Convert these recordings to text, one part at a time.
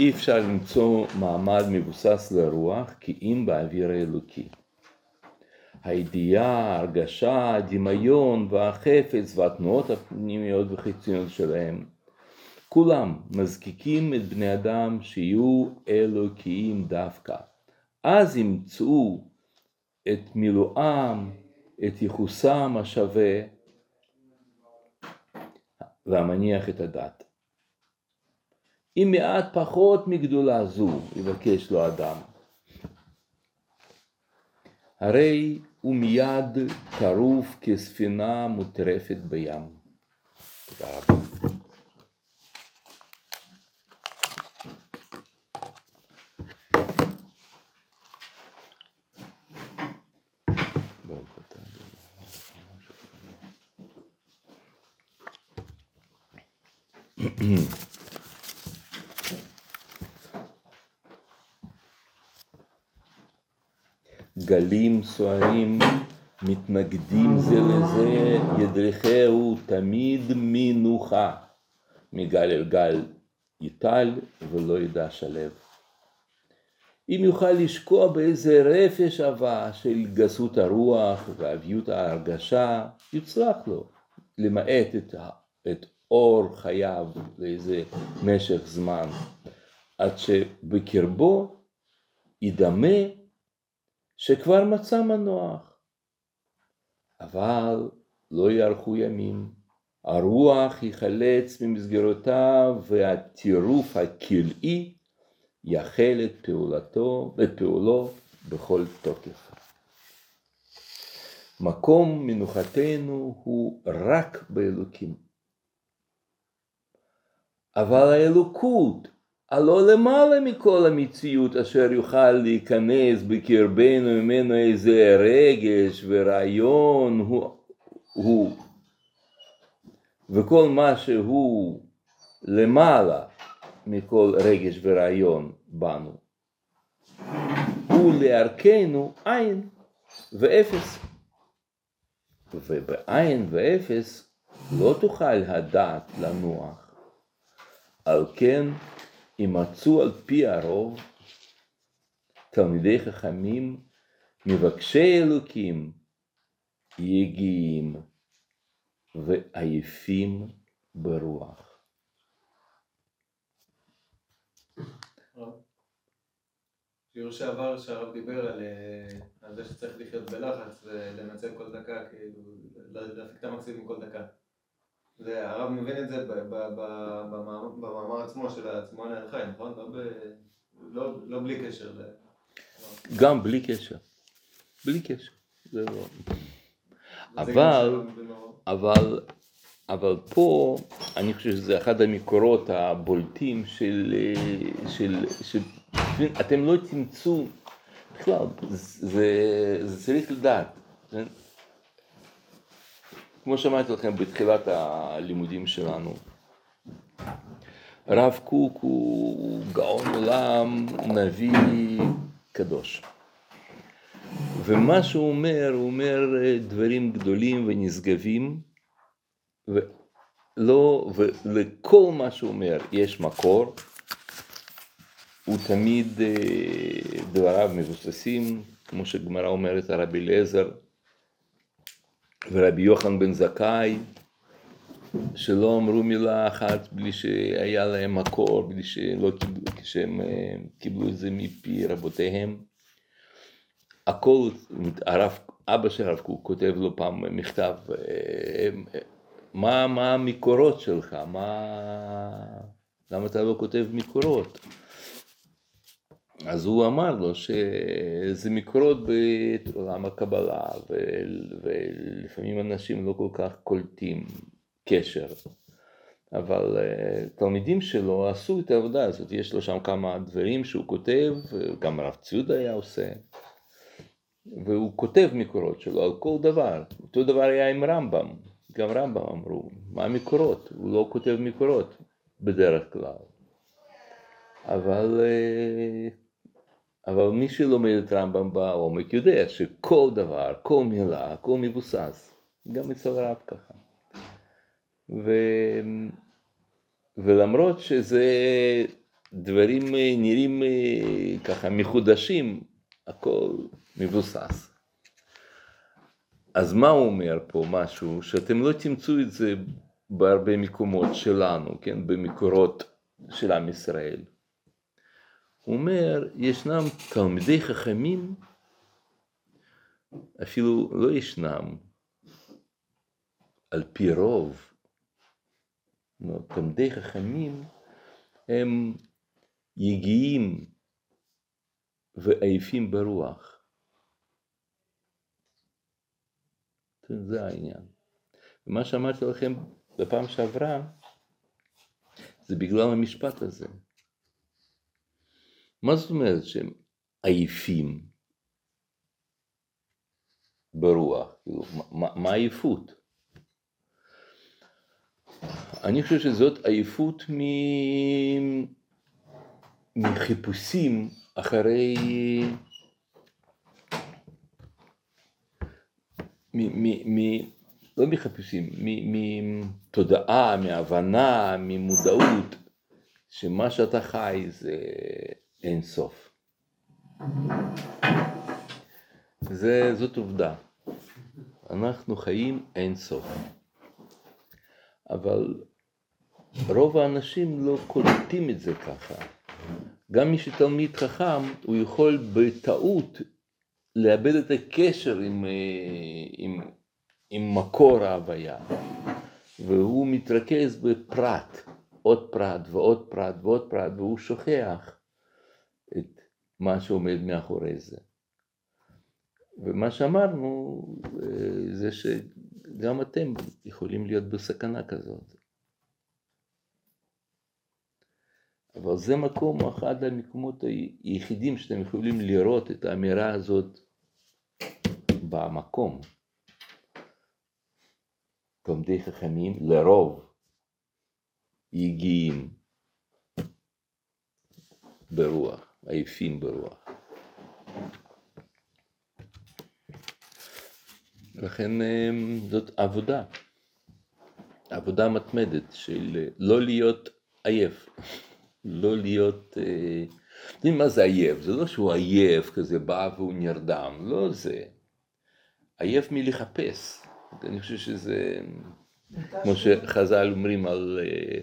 אי אפשר למצוא מעמד מבוסס לרוח כי אם באוויר האלוקי. הידיעה, ההרגשה, הדמיון והחפץ והתנועות הפנימיות וחיצוניות שלהם, כולם מזקיקים את בני אדם שיהיו אלוקיים דווקא. אז ימצאו את מילואם, את ייחוסם השווה והמניח את הדת. אם מעט פחות מגדולה זו יבקש לו אדם, הרי הוא מיד טרוף כספינה מוטרפת בים. תודה רבה. סוערים מתנגדים זה לזה, ידריכהו תמיד מנוחה, מגל אל גל יטל ולא ידע שלב. אם יוכל לשקוע באיזה רפש עבה של גסות הרוח ואביות ההרגשה, יצלח לו, למעט את, את אור חייו לאיזה משך זמן, עד שבקרבו ידמה שכבר מצא מנוח. אבל לא יארכו ימים, הרוח ייחלץ ממסגרותיו והטירוף הכלאי יחל את פעולתו, את פעולו בכל תוקף. מקום מנוחתנו הוא רק באלוקים. אבל האלוקות הלא למעלה מכל המציאות אשר יוכל להיכנס בקרבנו ממנו איזה רגש ורעיון הוא, הוא. וכל מה שהוא למעלה מכל רגש ורעיון בנו. הוא לערכנו עין ואפס. ובעין ואפס לא תוכל הדעת לנוח. על כן יימצאו על פי הרוב תלמידי חכמים מבקשי אלוקים יגיעים ועייפים ברוח. שיעור שעבר שהרב דיבר על, אה, על זה שצריך לחיות בלחץ ולנצל כל דקה, כאילו להפיק את המקסימום כל דקה. והרב מבין את זה במאמר עצמו של עצמו חי, נכון? לא, לא, לא בלי קשר. גם בלי קשר. בלי קשר. זה לא... אבל, אבל, אבל פה אני חושב שזה אחד המקורות הבולטים של, של, של אתם לא תמצאו, בכלל, זה, זה צריך לדעת. כמו שאמרתי לכם בתחילת הלימודים שלנו, הרב קוק הוא גאון עולם, נביא קדוש. ומה שהוא אומר, הוא אומר דברים גדולים ונשגבים, ולא, ולכל מה שהוא אומר יש מקור, הוא תמיד אה, דבריו מבוססים, כמו שגמרא אומרת הרבי אליעזר, ורבי יוחנן בן זכאי, שלא אמרו מילה אחת בלי שהיה להם מקור, בלי שלא קיבלו, כשהם אה, קיבלו את זה מפי רבותיהם. הכל, הרב, אבא של הרב קוק כותב לו פעם מכתב, אה, מה, מה המקורות שלך, מה, למה אתה לא כותב מקורות? אז הוא אמר לו שזה מקורות בעולם הקבלה ולפעמים אנשים לא כל כך קולטים קשר. אבל אה, תלמידים שלו עשו את העבודה הזאת, יש לו שם כמה דברים שהוא כותב, גם הרב ציוד היה עושה. והוא כותב מקורות שלו על כל דבר, אותו דבר היה עם רמב"ם, גם רמב"ם אמרו, מה המקורות? הוא לא כותב מקורות בדרך כלל. אבל אה, אבל מי שלומד את רמב"ם בעומק יודע שכל דבר, כל מילה, הכל מבוסס, גם אצל הרב ככה. ו... ולמרות שזה דברים נראים אה, ככה מחודשים, הכל מבוסס. אז מה הוא אומר פה? משהו שאתם לא תמצאו את זה בהרבה מקומות שלנו, כן? במקורות של עם ישראל. הוא אומר, ישנם תלמידי חכמים, אפילו לא ישנם, על פי רוב, תלמידי חכמים הם יגיעים ועייפים ברוח. זה העניין. ומה שאמרתי לכם בפעם שעברה, זה בגלל המשפט הזה. מה זאת אומרת שהם עייפים ברוח? כאילו, מה עייפות? אני חושב שזאת עייפות מ... מחיפושים אחרי... מ... מ... מ... לא מחיפושים, מתודעה, מהבנה, ממודעות, שמה שאתה חי זה אין סוף. זה, זאת עובדה. אנחנו חיים אין סוף. אבל רוב האנשים לא קולטים את זה ככה. גם מי שתלמיד חכם, הוא יכול בטעות לאבד את הקשר עם, אה, עם, עם מקור ההוויה, והוא מתרכז בפרט, עוד פרט ועוד פרט ועוד פרט, והוא שוכח מה שעומד מאחורי זה. ומה שאמרנו אה, זה שגם אתם יכולים להיות בסכנה כזאת. אבל זה מקום, אחד המקומות היחידים שאתם יכולים לראות את האמירה הזאת במקום. תלמידי חכמים לרוב יגיעים ברוח, עייפים ברוח. לכן אמ, זאת עבודה, עבודה מתמדת של לא להיות עייף, לא להיות, אה, אתם יודעים מה זה עייף? זה לא שהוא עייף כזה בא והוא נרדם, לא זה. עייף מלחפש. אני חושב שזה, כמו שחז"ל אומרים על, אה,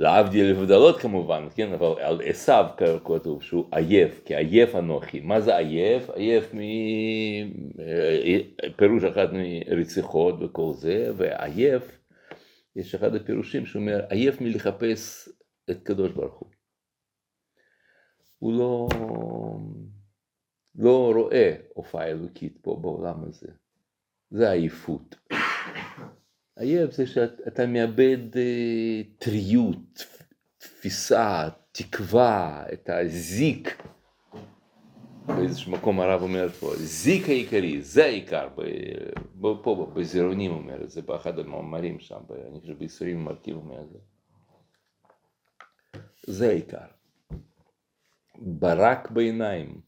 להבדיל לבדלות כמובן, כן, אבל על עשיו כתוב שהוא עייף, כי עייף אנוכי. מה זה עייף? עייף מפירוש אה, אחד מרציחות וכל זה, ועייף, יש אחד הפירושים שאומר עייף מלחפש את קדוש ברוך הוא. הוא לא, לא רואה הופעה אלוקית פה בעולם הזה. זה עייפות. עייף זה שאתה מאבד אה, טריות, תפיסה, תקווה, את הזיק. באיזשהו מקום הרב אומר פה, זיק העיקרי, זה העיקר, פה בזירונים אומר את זה, באחד המאמרים שם, אני חושב ביסורים מרכיב אומר את זה. זה העיקר. ברק בעיניים.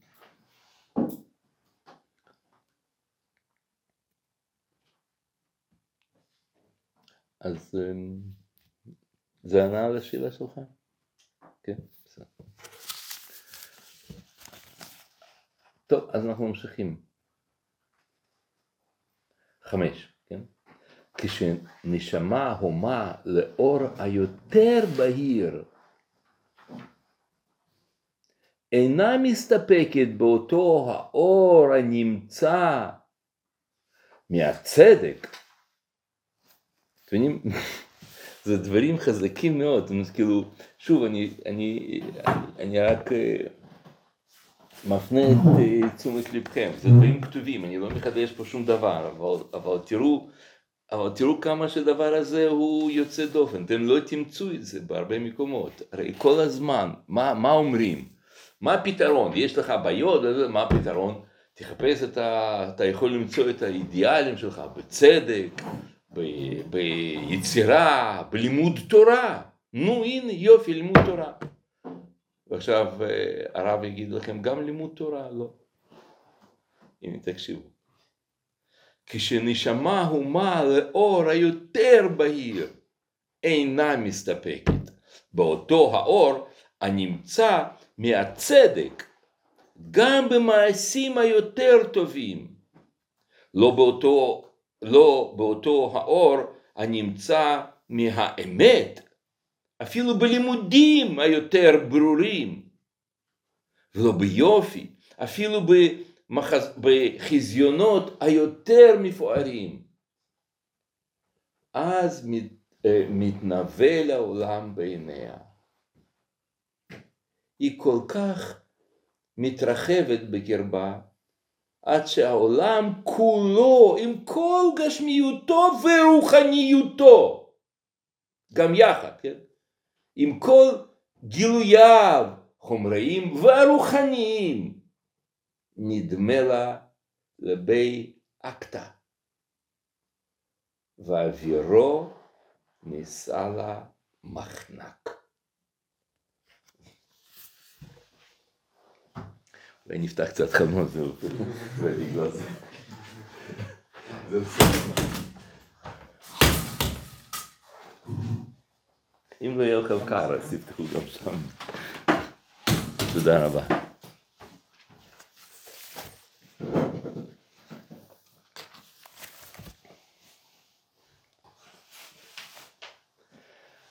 אז אמ, זה ענה על השאלה שלך? כן, בסדר. טוב, אז אנחנו ממשיכים. חמש, כן? כשנשמה הומה לאור היותר בהיר אינה מסתפקת באותו האור הנמצא מהצדק. אתם יודעים, זה דברים חזקים מאוד, כאילו, שוב, אני, אני, אני רק אה, מפנה את אה, תשומת לבכם, זה דברים כתובים, אני לא מחדש פה שום דבר, אבל, אבל תראו, אבל תראו כמה שהדבר הזה הוא יוצא דופן, אתם לא תמצאו את זה בהרבה מקומות, הרי כל הזמן, מה, מה אומרים? מה הפתרון? יש לך בעיות, מה הפתרון? תחפש את ה... אתה יכול למצוא את האידיאלים שלך בצדק, ביצירה, בלימוד תורה. נו הנה יופי לימוד תורה. ועכשיו הרב יגיד לכם גם לימוד תורה, לא. הנה תקשיבו. כשנשמה הומה לאור היותר בהיר אינה מסתפקת באותו האור הנמצא מהצדק גם במעשים היותר טובים, לא באותו, לא באותו האור הנמצא מהאמת, אפילו בלימודים היותר ברורים, ולא ביופי, אפילו במחז... בחזיונות היותר מפוארים. אז מת, אה, מתנבא לעולם בעיניה. היא כל כך מתרחבת בקרבה, עד שהעולם כולו עם כל גשמיותו ורוחניותו, גם יחד, כן? עם כל גילוייו חומריים והרוחניים, נדמה לה לבי אקטה, ואווירו נישא לה מחנק. אולי נפתח קצת חלומות, זהו, ובגלל זה. אם לא יהיה לכם קר, אז תפתחו גם שם. תודה רבה.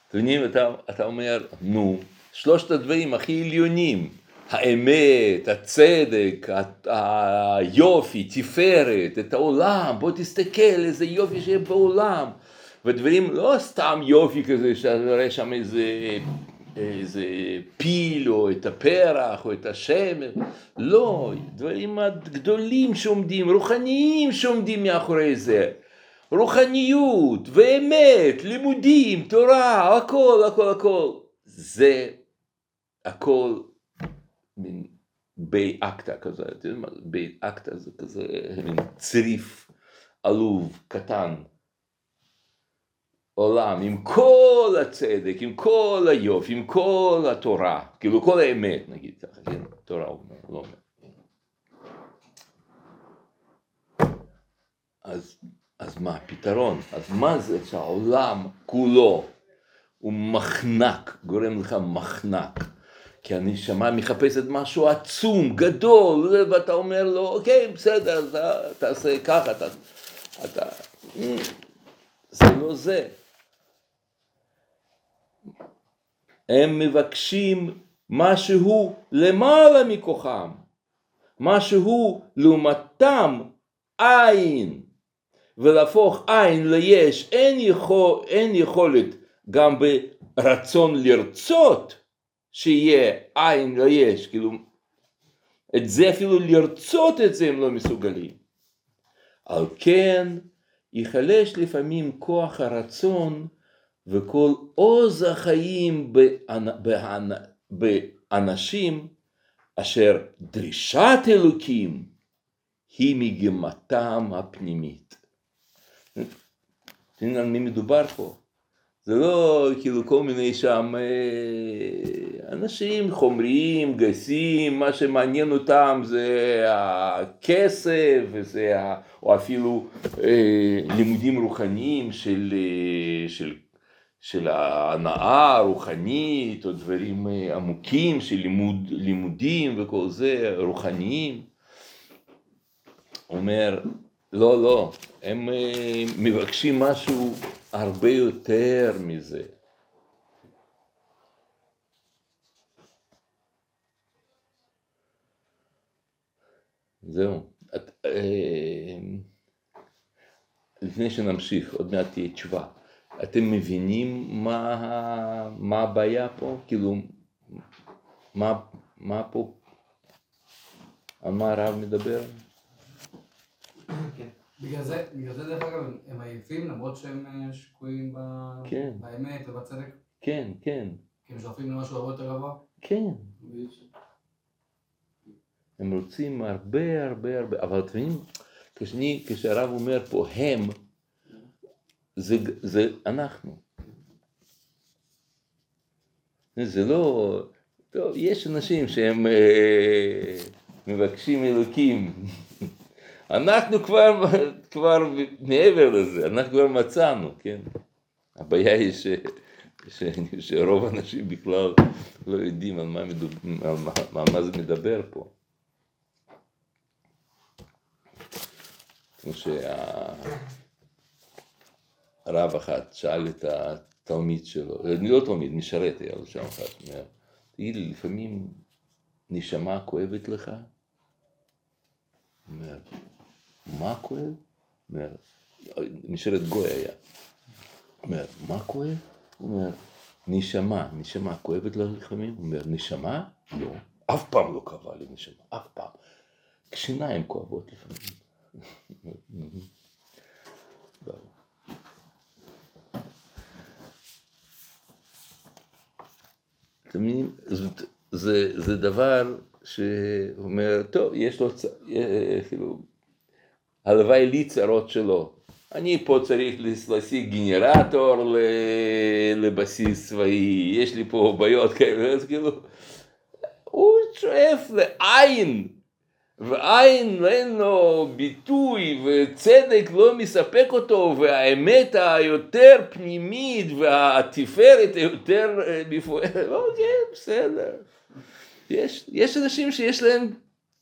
אתם אתה אומר, נו, שלושת הדברים הכי עליונים, האמת, הצדק, היופי, תפארת, את העולם, בוא תסתכל איזה יופי שיהיה בעולם. ודברים לא סתם יופי כזה שאתה רואה שם איזה, איזה פיל או את הפרח או את השמר, לא, דברים גדולים שעומדים, רוחניים שעומדים מאחורי זה. רוחניות ואמת, לימודים, תורה, הכל, הכל, הכל. זה הכל מין באקטה כזה, אתם יודעים מה זה באקטה זה כזה מין צריף עלוב, קטן. עולם עם כל הצדק, עם כל היופי, עם כל התורה, כאילו כל האמת נגיד ככה, כן, תורה הוא לא אומר. אז, אז מה הפתרון? אז מה זה שהעולם כולו הוא מחנק, גורם לך מחנק. כי הנשמה מחפשת משהו עצום, גדול, ואתה אומר לו, אוקיי, בסדר, אתה תעשה ככה, אתה... אתה... זה לא זה. הם מבקשים משהו למעלה מכוחם, משהו לעומתם עין, ולהפוך עין ליש, אין, יכול, אין יכולת גם ברצון לרצות שיהיה עין ליש, כאילו את זה אפילו לרצות את זה הם לא מסוגלים. על כן ייחלש לפעמים כוח הרצון וכל עוז החיים באנשים אשר דרישת אלוקים היא מגמתם הפנימית. יודעים על מי מדובר פה? זה לא כאילו כל מיני שם אה, אנשים חומריים, גסים, מה שמעניין אותם זה הכסף, וזה, או אפילו אה, לימודים רוחניים של, אה, של של ההנאה הרוחנית, או דברים עמוקים של לימוד, לימודים וכל זה, רוחניים. אומר, לא, לא, הם מבקשים משהו הרבה יותר מזה. זהו. את, אה, לפני שנמשיך, עוד מעט תהיה תשובה. אתם מבינים מה, מה הבעיה פה? כאילו, מה, מה פה, על מה הרב מדבר? כן. בגלל זה, בגלל זה דרך אגב הם עייפים למרות שהם אה, שקועים כן. באמת ובצדק? כן, כן. כי הם שואפים למשהו הרבה יותר גבוה? כן. הם רוצים הרבה הרבה הרבה, אבל אתם יודעים, כשהרב אומר פה הם, זה, זה אנחנו. זה לא, טוב, יש אנשים שהם אה, מבקשים אלוקים. אנחנו כבר, כבר מעבר לזה, אנחנו כבר מצאנו, כן? הבעיה היא ש, שרוב האנשים בכלל לא יודעים על מה, מדוב, על מה, על מה זה מדבר פה. כמו שהרב אחד שאל את התלמיד שלו, לא תלמיד, משרת היה לו שם אחד, אומר, תגיד לי, לפעמים נשמה כואבת לך? אומר, מה כואב? אומר, משרת גוי היה. אומר, מה כואב? הוא אומר, נשמה, נשמה כואבת לך לפעמים? הוא אומר, נשמה? לא. אף פעם לא כאבה לי נשמה, אף פעם. שיניים כואבות לפעמים. זה, זה דבר שאומר, טוב, יש לו, כאילו, הלוואי לי צרות שלו. אני פה צריך להשיג גנרטור לבסיס צבאי, יש לי פה בעיות כאלה, אז כאילו, הוא שואף לעין, ועין אין לו ביטוי, וצדק לא מספק אותו, והאמת היותר פנימית, והתפארת היותר מפוארת, אוקיי, בסדר. יש, יש אנשים שיש להם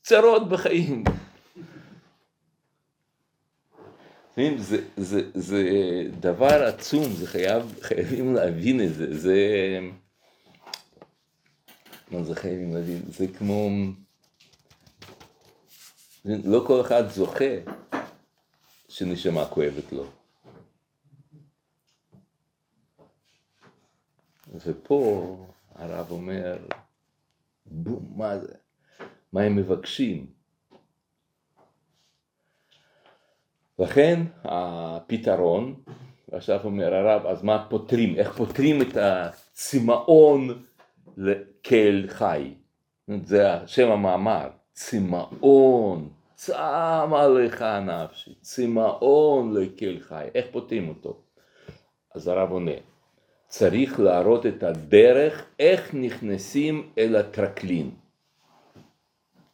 צרות בחיים. זה, זה, זה דבר עצום, זה חייב, חייבים להבין את זה, זה... מה זה חייבים להבין? זה כמו... לא כל אחד זוכה שנשמה כואבת לו. ופה הרב אומר, בום, מה זה? מה הם מבקשים? לכן הפתרון, עכשיו אומר הרב, אז מה פותרים? איך פותרים את הצמאון כאל חי? זה שם המאמר, צמאון, צם עליך נפשי, צמאון לקל חי, איך פותרים אותו? אז הרב עונה, צריך להראות את הדרך איך נכנסים אל הטרקלין,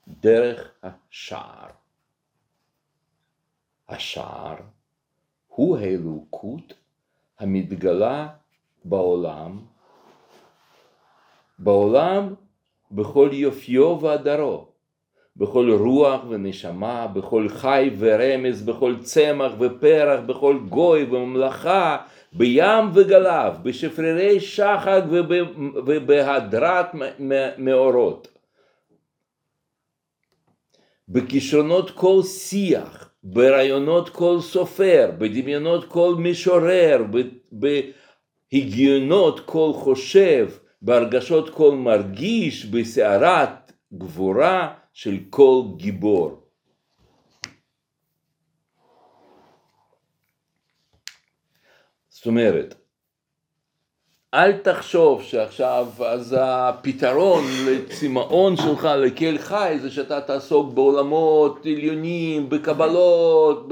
דרך השער. השער הוא האלוקות המתגלה בעולם, בעולם בכל יופיו והדרו, בכל רוח ונשמה, בכל חי ורמז, בכל צמח ופרח, בכל גוי וממלכה, בים וגליו, בשפררי שחק ובהדרת מאורות. בכישרונות כל שיח, ברעיונות כל סופר, בדמיונות כל משורר, בהגיונות כל חושב, בהרגשות כל מרגיש, בסערת גבורה של כל גיבור. זאת אומרת, אל תחשוב שעכשיו אז הפתרון לצמאון שלך לקל חי זה שאתה תעסוק בעולמות עליונים, בקבלות,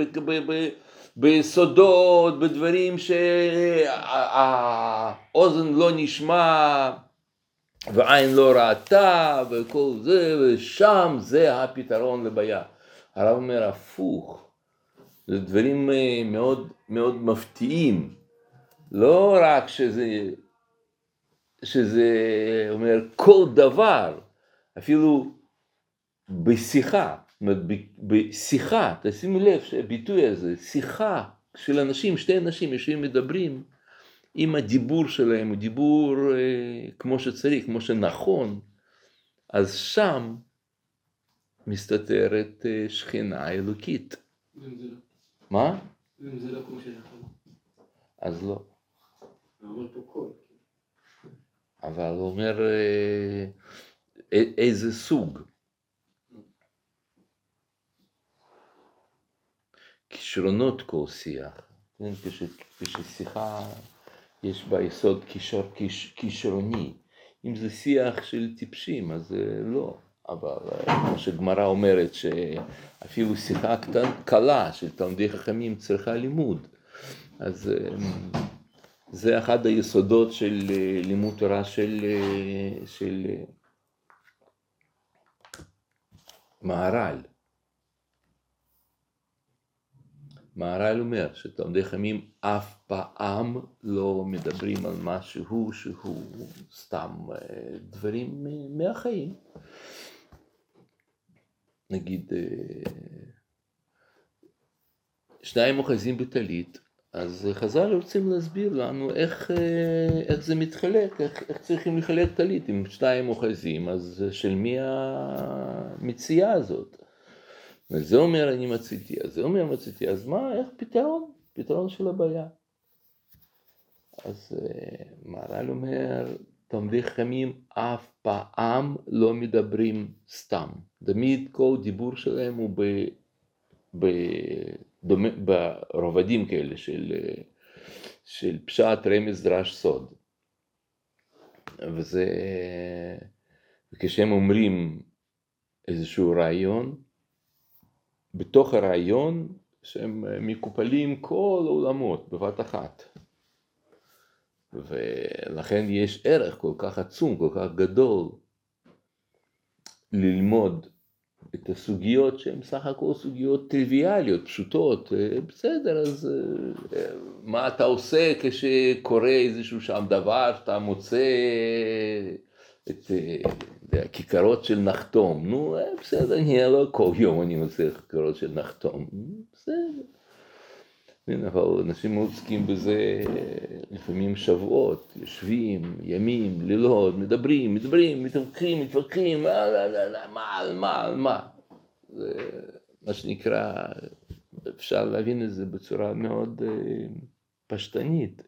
בסודות, בדברים שהאוזן לא נשמע ועין לא ראתה וכל זה ושם זה הפתרון לבעיה. הרב אומר הפוך, זה דברים מאוד מאוד מפתיעים, לא רק שזה שזה אומר כל דבר, אפילו בשיחה, בשיחה, תשימו לב שהביטוי הזה, שיחה של אנשים, שתי אנשים יושבים מדברים, אם הדיבור שלהם הוא דיבור אה, כמו שצריך, כמו שנכון, אז שם מסתתרת אה, שכינה אלוקית. ואם זה לא? מה? ואם זה לא כמו שנכון? אז לא. אמר פה קול. אבל הוא אומר אה, איזה סוג. כישרונות כל שיח, כן? כששיחה יש בה יסוד כישר, כיש, כישרוני, אם זה שיח של טיפשים אז לא, אבל אה, כמו שגמרא אומרת שאפילו שיחה קטן, קלה של תלמידי חכמים צריכה לימוד, אז אה, זה אחד היסודות של אה, לימוד תורה של, אה, של אה, מהר"ל. מהר"ל אומר שתלמידי חכמים אף פעם לא מדברים על משהו שהוא סתם דברים מהחיים. נגיד, שניים אוחזים בטלית, אז חז"ל רוצים להסביר לנו איך, אה, איך זה מתחלק, איך, איך צריכים לחלק טלית. אם שניים אוחזים, אז של מי המציאה הזאת? וזה אומר אני מציתי, אז זה אומר מציתי, אז מה, איך פתרון? פתרון של הבעיה. אז אה, מהר"ל אומר, תלמידי חכמים אף פעם לא מדברים סתם. תמיד כל דיבור שלהם הוא ב, ב, דומה, ברובדים כאלה של, של פשט, רמז, דרש, סוד. וזה, וכשהם אומרים איזשהו רעיון, בתוך הרעיון שהם מקופלים כל העולמות בבת אחת. ולכן יש ערך כל כך עצום, כל כך גדול, ללמוד את הסוגיות שהן סך הכל סוגיות טריוויאליות, פשוטות, אה, בסדר, אז אה, מה אתה עושה כשקורה איזשהו שם דבר שאתה מוצא את אה, הכיכרות של נחתום, נו בסדר, אני לא כל יום אני מוצא כיכרות של נחתום, בסדר. כן, אבל אנשים עוסקים בזה לפעמים שבועות, יושבים, ימים, לילות, מדברים, מדברים, מתווכחים, מתווכחים, מה, על מה, על מה. זה מה שנקרא, אפשר להבין את זה בצורה מאוד פשטנית.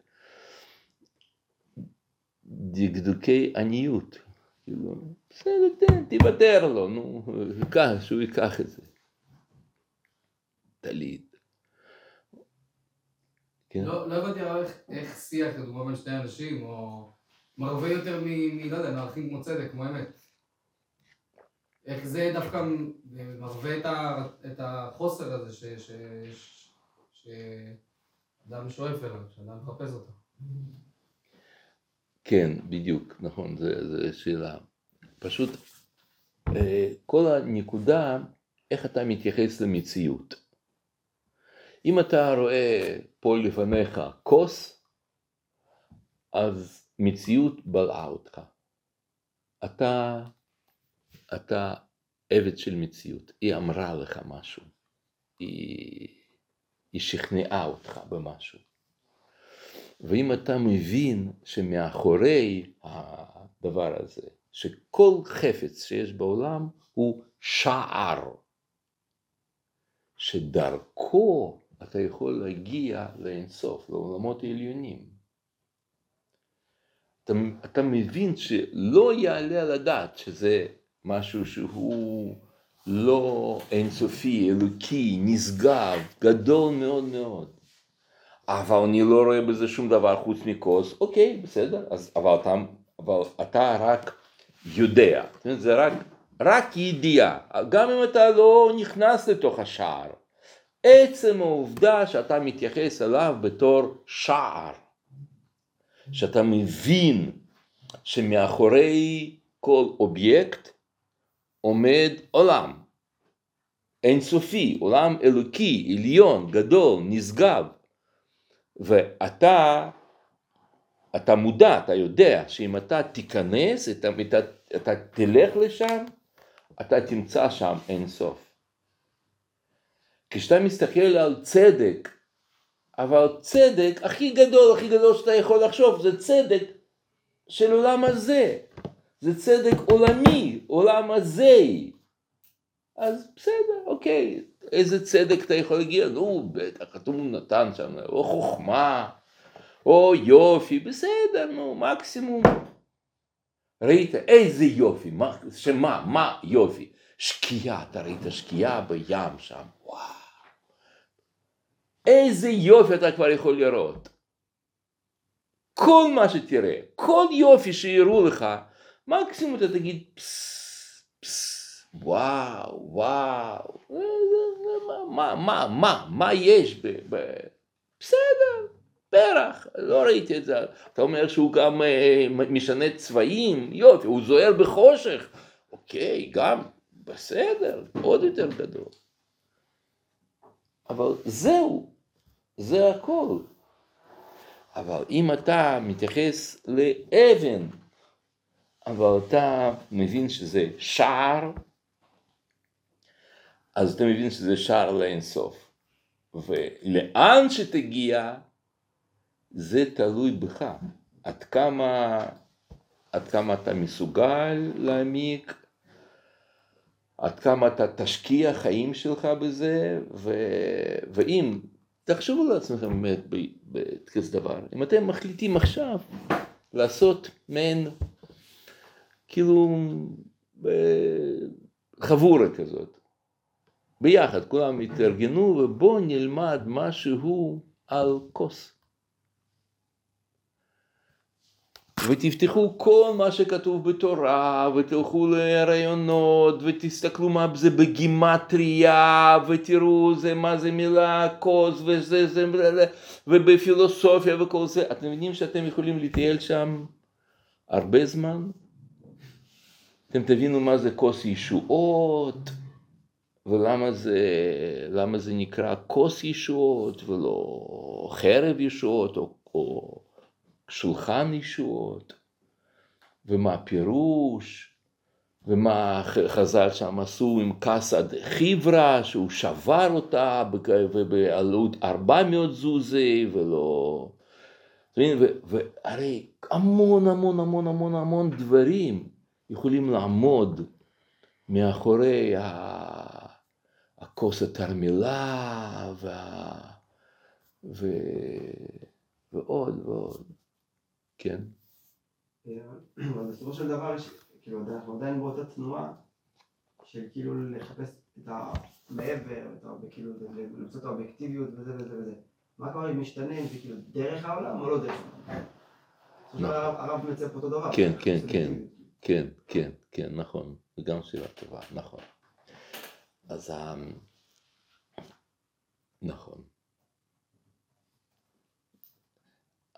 דקדוקי עניות. כאילו, בסדר, תן, תוותר לו, נו, שהוא ייקח את זה. טלית. כן. לא, לא הבנתי אבל איך שיח, לדוגמה, בין שני אנשים, או מרווה יותר מ... לא יודע, מערכים כמו צדק, כמו אמת. איך זה דווקא מרווה את החוסר הזה שאדם שואף אליו, שאדם מחפש אותו. כן, בדיוק, נכון, זו שאלה. פשוט אה, כל הנקודה, איך אתה מתייחס למציאות. אם אתה רואה פה לפניך כוס, אז מציאות בלעה אותך. אתה, אתה עבד של מציאות, היא אמרה לך משהו, היא, היא שכנעה אותך במשהו. ואם אתה מבין שמאחורי הדבר הזה, שכל חפץ שיש בעולם הוא שער, שדרכו אתה יכול להגיע לאינסוף, לעולמות העליונים. אתה, אתה מבין שלא יעלה על הדעת שזה משהו שהוא לא אינסופי, אלוקי, נשגב, גדול מאוד מאוד. אבל אני לא רואה בזה שום דבר חוץ מכוס, אוקיי, בסדר, אז, אבל, אתה, אבל אתה רק יודע, זה רק, רק ידיעה, גם אם אתה לא נכנס לתוך השער. עצם העובדה שאתה מתייחס אליו בתור שער, שאתה מבין שמאחורי כל אובייקט עומד עולם אינסופי, עולם אלוקי, עליון, גדול, נשגב, ואתה אתה מודע, אתה יודע שאם אתה תיכנס, אתה, אתה, אתה תלך לשם, אתה תמצא שם אינסוף. כשאתה מסתכל על צדק, אבל צדק הכי גדול, הכי גדול שאתה יכול לחשוב, זה צדק של עולם הזה. זה צדק עולמי, עולם הזה. אז בסדר, אוקיי, איזה צדק אתה יכול להגיע? נו, בטח, כתוב נתן שם, או חוכמה, או יופי, בסדר, נו, מקסימום. ראית איזה יופי, מה, שמה, מה יופי? שקיעה, אתה ראית שקיעה בים שם, וואו. איזה יופי אתה כבר יכול לראות. כל מה שתראה, כל יופי שיראו לך, מקסימום אתה תגיד פס, וואו, וואו, מה, מה, מה, מה יש ב... ב... בסדר, פרח, לא ראיתי את זה. אתה אומר שהוא גם אה, משנה צבעים, יופי, הוא זוהר בחושך. אוקיי, גם, בסדר, עוד יותר גדול. אבל זהו, זה הכל. אבל אם אתה מתייחס לאבן, אבל אתה מבין שזה שער, אז אתה מבין שזה שער לאינסוף. ולאן שתגיע, זה תלוי בך. עד כמה, עד כמה אתה מסוגל להעמיק, עד כמה אתה תשקיע חיים שלך בזה, ו... ואם, תחשבו לעצמכם באמת בכזה דבר, אם אתם מחליטים עכשיו לעשות מעין, כאילו, חבורה כזאת, ביחד, כולם התארגנו ובואו נלמד משהו על כוס. ותפתחו כל מה שכתוב בתורה, ותלכו לרעיונות, ותסתכלו מה זה בגימטריה, ותראו זה, מה זה מילה כוס, וזה, זה, ובפילוסופיה וכל זה. אתם מבינים שאתם יכולים לטייל שם הרבה זמן? אתם תבינו מה זה כוס ישועות. ולמה זה, זה נקרא כוס ישועות ולא חרב ישועות או, או שולחן ישועות, ומה הפירוש, ומה חז"ל שם עשו עם קסד חיברה, שהוא שבר אותה בעלות 400 זוזי ולא... והרי המון המון המון המון המון דברים יכולים לעמוד מאחורי. הכוס התרמילה וה... ו... ועוד ועוד, כן. אבל בסופו של דבר, כאילו, אנחנו עדיין באותה תנועה של כאילו לחפש את המעבר, כאילו, למצוא את האובייקטיביות וזה וזה וזה. מה כבר אם משתנה, אם זה כאילו דרך העולם או לא דרך העולם? נכון. הרב מצא פה אותו דבר. כן, כן, כן, כן, כן, כן, נכון. זו גם שאלה טובה, נכון. אז נכון.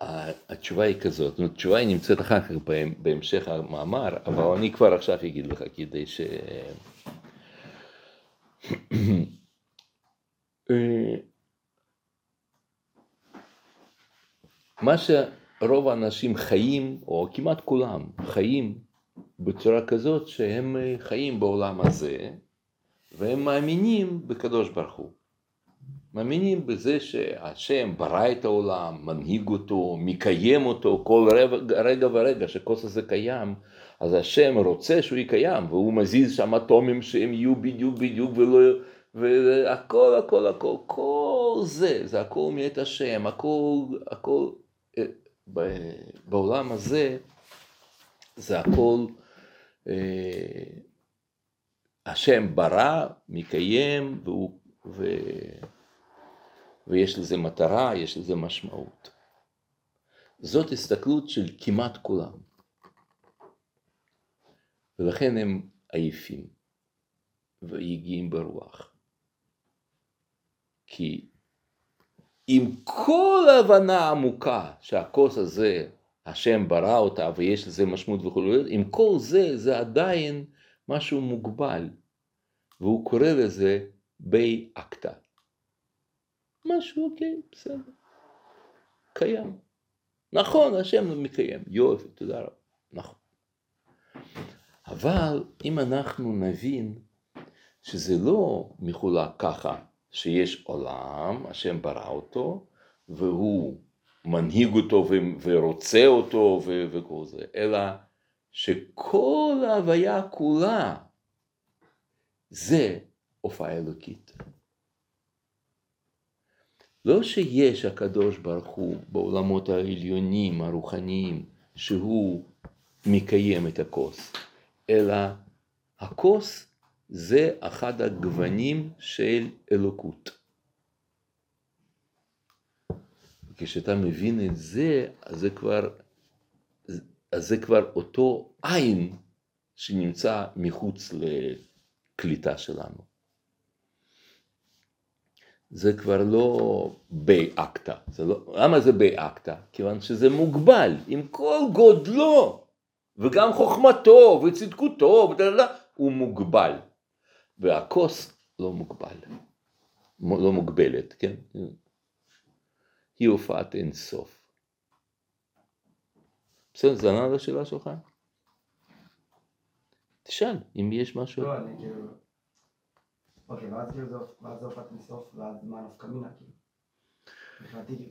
התשובה היא כזאת, התשובה היא נמצאת אחר כך בהמשך המאמר, אבל אני כבר עכשיו אגיד לך כדי ש... מה שרוב האנשים חיים, או כמעט כולם, חיים בצורה כזאת שהם חיים בעולם הזה, והם מאמינים בקדוש ברוך הוא. מאמינים בזה שהשם ברא את העולם, מנהיג אותו, מקיים אותו כל רגע, רגע ורגע שכוס הזה קיים, אז השם רוצה שהוא יקיים, והוא מזיז שם אטומים שהם יהיו בדיוק בדיוק ולא... והכל הכל הכל, כל זה, זה הכל מאת השם, הכל, הכל אה, בעולם הזה, זה הכל אה, השם ברא, מקיים, והוא, ו, ויש לזה מטרה, יש לזה משמעות. זאת הסתכלות של כמעט כולם. ולכן הם עייפים ויגיעים ברוח. כי עם כל ההבנה עמוקה שהכוס הזה, השם ברא אותה ויש לזה משמעות וכו', עם כל זה, זה עדיין משהו מוגבל, והוא קורא לזה בי אקטה. משהו, אוקיי, בסדר. קיים. נכון, השם מקיים. יופי, תודה רבה. נכון. אבל אם אנחנו נבין שזה לא מחולק ככה, שיש עולם, השם ברא אותו, והוא מנהיג אותו ורוצה אותו וכל זה, אלא שכל ההוויה כולה זה הופעה אלוקית. לא שיש הקדוש ברוך הוא בעולמות העליונים, הרוחניים, שהוא מקיים את הכוס, אלא הכוס זה אחד הגוונים של אלוקות. כשאתה מבין את זה, אז זה כבר, אז זה כבר אותו עין שנמצא מחוץ לקליטה שלנו. זה כבר לא באקטה. לא, למה זה באקטה? כיוון שזה מוגבל, עם כל גודלו, וגם חוכמתו וצדקותו, ודללה, הוא מוגבל. והכוס לא מוגבל, לא מוגבלת, כן? היא הופעת אין סוף. בסדר, זה ענה לשאלה שלך? תשאל אם יש משהו. לא, אני כאילו... אוקיי, ואז כאילו זה ואז זה הופעת מסוף, ואז מה נפקא מינה, כאילו. מבחינתי.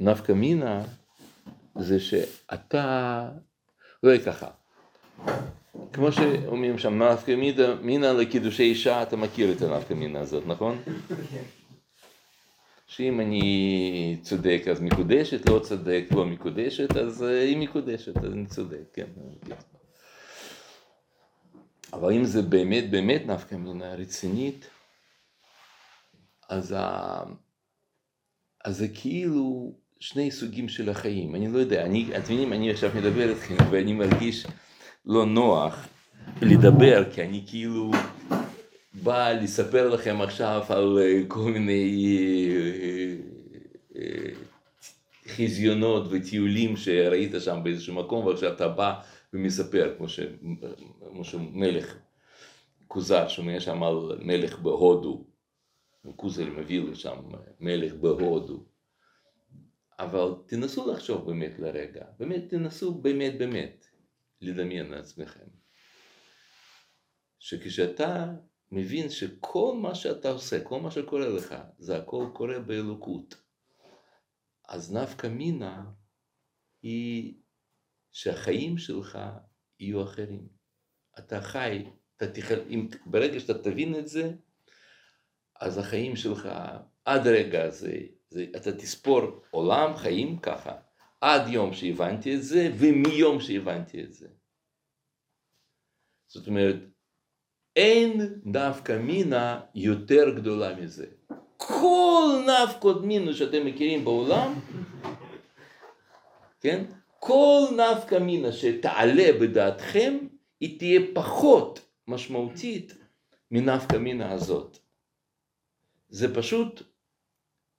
נפקא מינה זה שאתה, לא ככה, כמו שאומרים שם, נפקא מינה, לקידושי אישה, אתה מכיר את הנפקא מינה הזאת, נכון? שאם אני צודק אז מקודשת, לא צודק, לא מקודשת, אז אה, היא מקודשת, אז אני צודק, כן. אבל אם זה באמת באמת נפקא מינה רצינית, אז, ה... אז זה כאילו שני סוגים של החיים, אני לא יודע, אני, אתם מבינים, אני עכשיו מדבר איתכם ואני מרגיש לא נוח לדבר, כי אני כאילו בא לספר לכם עכשיו על אה, כל מיני אה, אה, חזיונות וטיולים שראית שם באיזשהו מקום, ועכשיו אתה בא ומספר, כמו, שמלך כוזר שומע שם על מלך בהודו, כוזר מביא לשם מלך בהודו. אבל תנסו לחשוב באמת לרגע, באמת תנסו באמת באמת לדמיין לעצמכם. שכשאתה מבין שכל מה שאתה עושה, כל מה שקורה לך, זה הכל קורה באלוקות. אז נפקא מינה היא שהחיים שלך יהיו אחרים. אתה חי, אתה תחל, אם, ברגע שאתה תבין את זה, אז החיים שלך עד רגע זה, זה, אתה תספור עולם חיים ככה, עד יום שהבנתי את זה ומיום שהבנתי את זה. זאת אומרת, אין נפקא מינה יותר גדולה מזה. כל נפקות מינה שאתם מכירים בעולם, כן? כל נפקא מינה שתעלה בדעתכם, היא תהיה פחות משמעותית מנפקא מינה הזאת. זה פשוט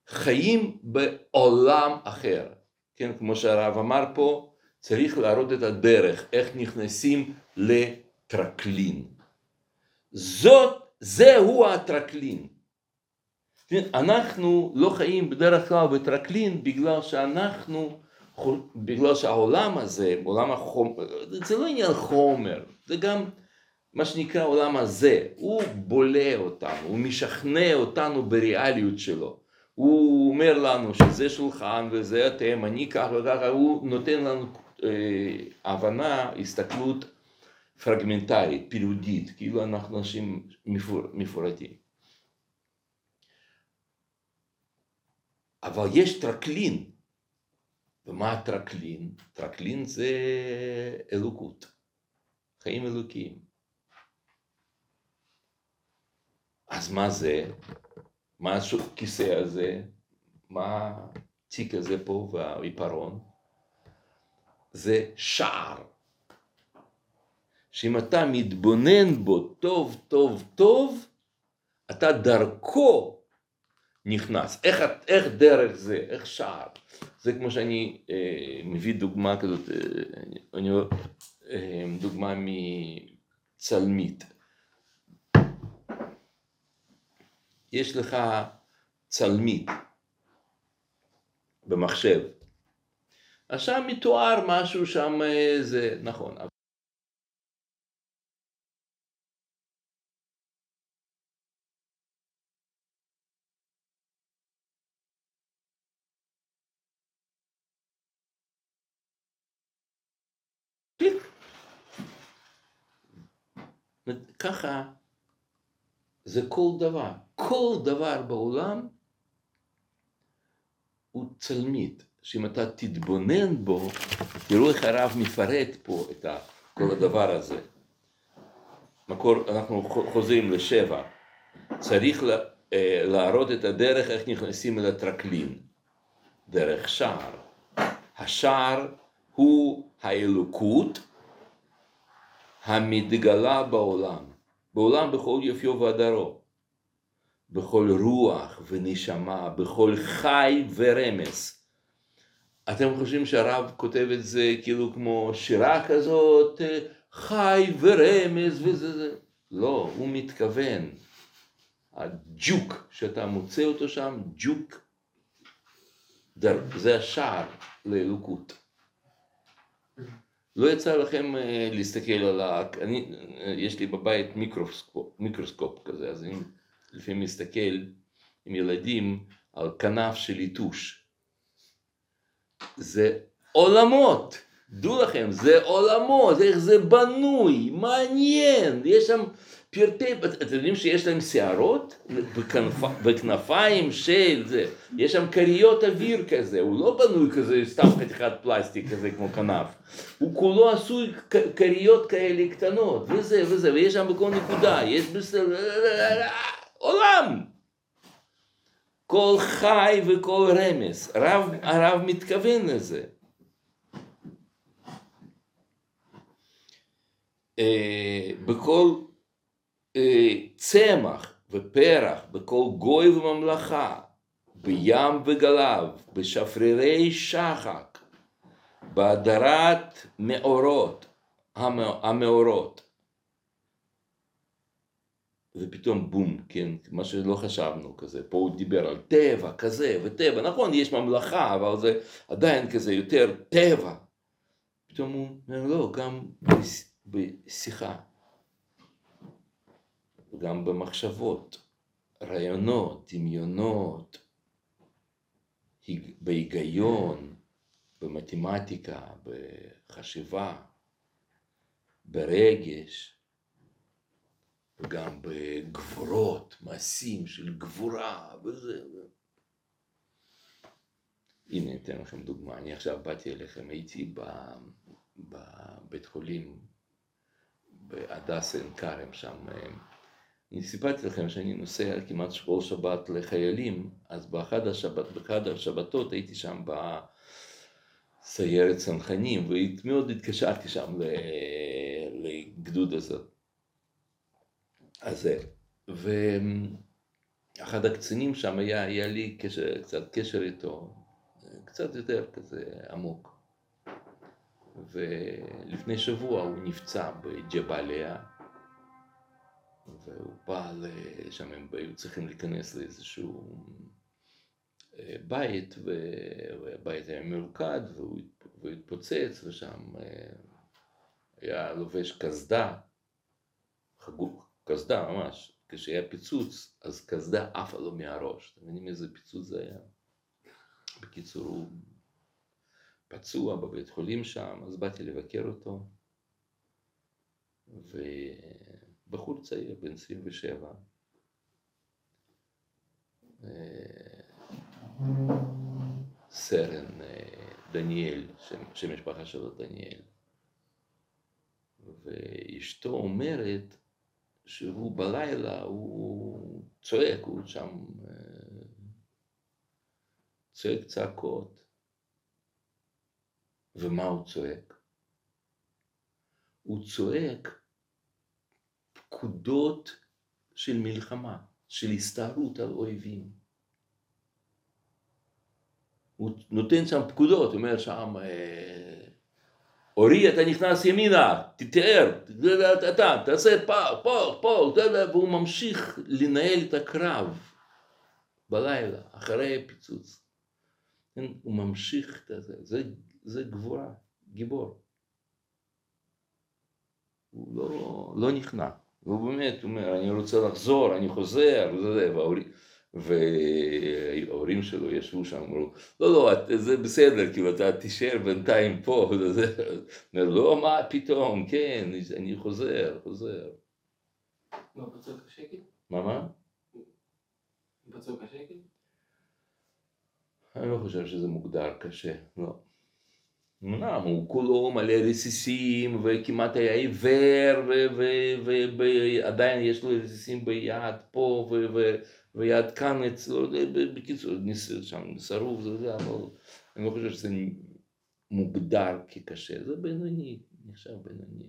חיים בעולם אחר. כן, כמו שהרב אמר פה, צריך להראות את הדרך, איך נכנסים לטרקלין. זאת, זהו הטרקלין. אנחנו לא חיים בדרך כלל בטרקלין בגלל שאנחנו, בגלל שהעולם הזה, עולם החומר, זה לא עניין חומר, זה גם מה שנקרא עולם הזה, הוא בולע אותנו, הוא משכנע אותנו בריאליות שלו. הוא אומר לנו שזה שולחן וזה אתם, אני ככה וככה, הוא נותן לנו אה, הבנה, הסתכלות פרגמנטרית, פירודית, כאילו אנחנו אנשים מפור, מפורטים. אבל יש טרקלין. ומה הטרקלין? טרקלין זה אלוקות, חיים אלוקיים. אז מה זה? מה הכיסא הזה? מה התיק הזה פה והעיפרון? זה שער. שאם אתה מתבונן בו טוב טוב טוב, אתה דרכו נכנס. איך, איך דרך זה? איך שער? זה כמו שאני אה, מביא דוגמה כזאת, אה, אני, אה, דוגמה מצלמית. יש לך צלמית במחשב. אז שם מתואר משהו שם, אה, זה נכון. ככה זה כל דבר. כל דבר בעולם הוא צלמית, שאם אתה תתבונן בו, תראו איך הרב מפרט פה את כל הדבר הזה. מקור, אנחנו חוזרים לשבע, צריך אה, להראות את הדרך איך נכנסים אל הטרקלין, דרך שער. השער הוא האלוקות המתגלה בעולם, בעולם בכל יופיו והדרו. בכל רוח ונשמה, בכל חי ורמס. אתם חושבים שהרב כותב את זה כאילו כמו שירה כזאת, חי ורמז וזה זה. לא, הוא מתכוון. הג'וק שאתה מוצא אותו שם, ג'וק זה השער לאלוקות. לא יצא לכם אה, להסתכל על ה... אני, אה, יש לי בבית מיקרוסקופ, מיקרוסקופ כזה, אז אני לפעמים מסתכל עם ילדים על כנף של יתוש. זה עולמות, דעו לכם, זה עולמות, איך זה בנוי, מעניין, יש שם פרטי, אתם יודעים שיש להם שערות בכנפ, בכנפיים של זה, יש שם כריות אוויר כזה, הוא לא בנוי כזה, סתם חתיכת פלסטיק כזה כמו כנף, הוא כולו עשוי כריות כאלה קטנות, וזה וזה, ויש שם בכל נקודה, יש בסדר, עולם. כל חי וכל רמז, הרב, הרב מתכוון לזה. אה, בכל צמח ופרח, בכל גוי וממלכה, בים וגליו, בשפרירי שחק, בהדרת מאורות, המא- המאורות. ופתאום בום, כן, מה שלא חשבנו כזה, פה הוא דיבר על טבע כזה וטבע, נכון, יש ממלכה, אבל זה עדיין כזה יותר טבע. פתאום הוא אומר, לא, גם בש- בשיחה, גם במחשבות, רעיונות, דמיונות, היג- בהיגיון, במתמטיקה, בחשיבה, ברגש, וגם בגבורות, מעשים של גבורה וזה. הנה, אתן לכם דוגמה. אני עכשיו באתי אליכם, הייתי בבית חולים בהדס עין כרם שם. אני סיפרתי לכם שאני נוסע כמעט כל שבת לחיילים, אז באחד השבת, באחד השבתות הייתי שם בסיירת צנחנים, ומאוד התקשרתי שם לגדוד הזאת. אז ואחד הקצינים שם היה, היה לי קשר, קצת קשר איתו, קצת יותר כזה עמוק. ולפני שבוע הוא נפצע בג'באליה, והוא בא לשם, הם היו צריכים להיכנס לאיזשהו אה, בית, והבית היה מרוקד, והוא הת- והוא התפוצץ, ושם אה, היה לובש קסדה, חגור, קסדה ממש, כשהיה פיצוץ, אז קסדה עפה לו מהראש, אתם מבינים איזה פיצוץ זה היה? בקיצור, הוא פצוע בבית חולים שם, אז באתי לבקר אותו, ובחור צעיר, בן 27, אה, סרן אה, דניאל, שם, שם משפחה שלו דניאל, ואשתו אומרת שהוא בלילה, הוא צועק, הוא שם אה, צועק צעקות. ומה הוא צועק? הוא צועק פקודות של מלחמה, של הסתערות על אויבים. הוא נותן שם פקודות, אומר שם, אה, אורי אתה נכנס ימינה, תתאר, אתה, תעשה פה, פה, פה, והוא ממשיך לנהל את הקרב בלילה, אחרי הפיצוץ. כן, הוא ממשיך את זה, זה, זה גבורה, גיבור. הוא לא, לא נכנע, והוא באמת אומר, אני רוצה לחזור, אני חוזר, וזה, וההורים, וההורים שלו ישבו שם, אמרו, לא, לא, זה בסדר, כאילו, אתה תישאר בינתיים פה, וזה, אומר, לא, מה פתאום, כן, אני חוזר, חוזר. לא, פצוע קשה כאילו? מה, מה? פצוע קשה כאילו? אני לא חושב שזה מוגדר קשה, לא. אמנם הוא כולו מלא רסיסים וכמעט היה עיוור ועדיין יש לו רסיסים ביד פה ויד כאן אצלו, בקיצור, ניס- שם שרוף, זה זה, אבל אני לא חושב שזה מוגדר כקשה, זה בינוני, נחשב בינוני.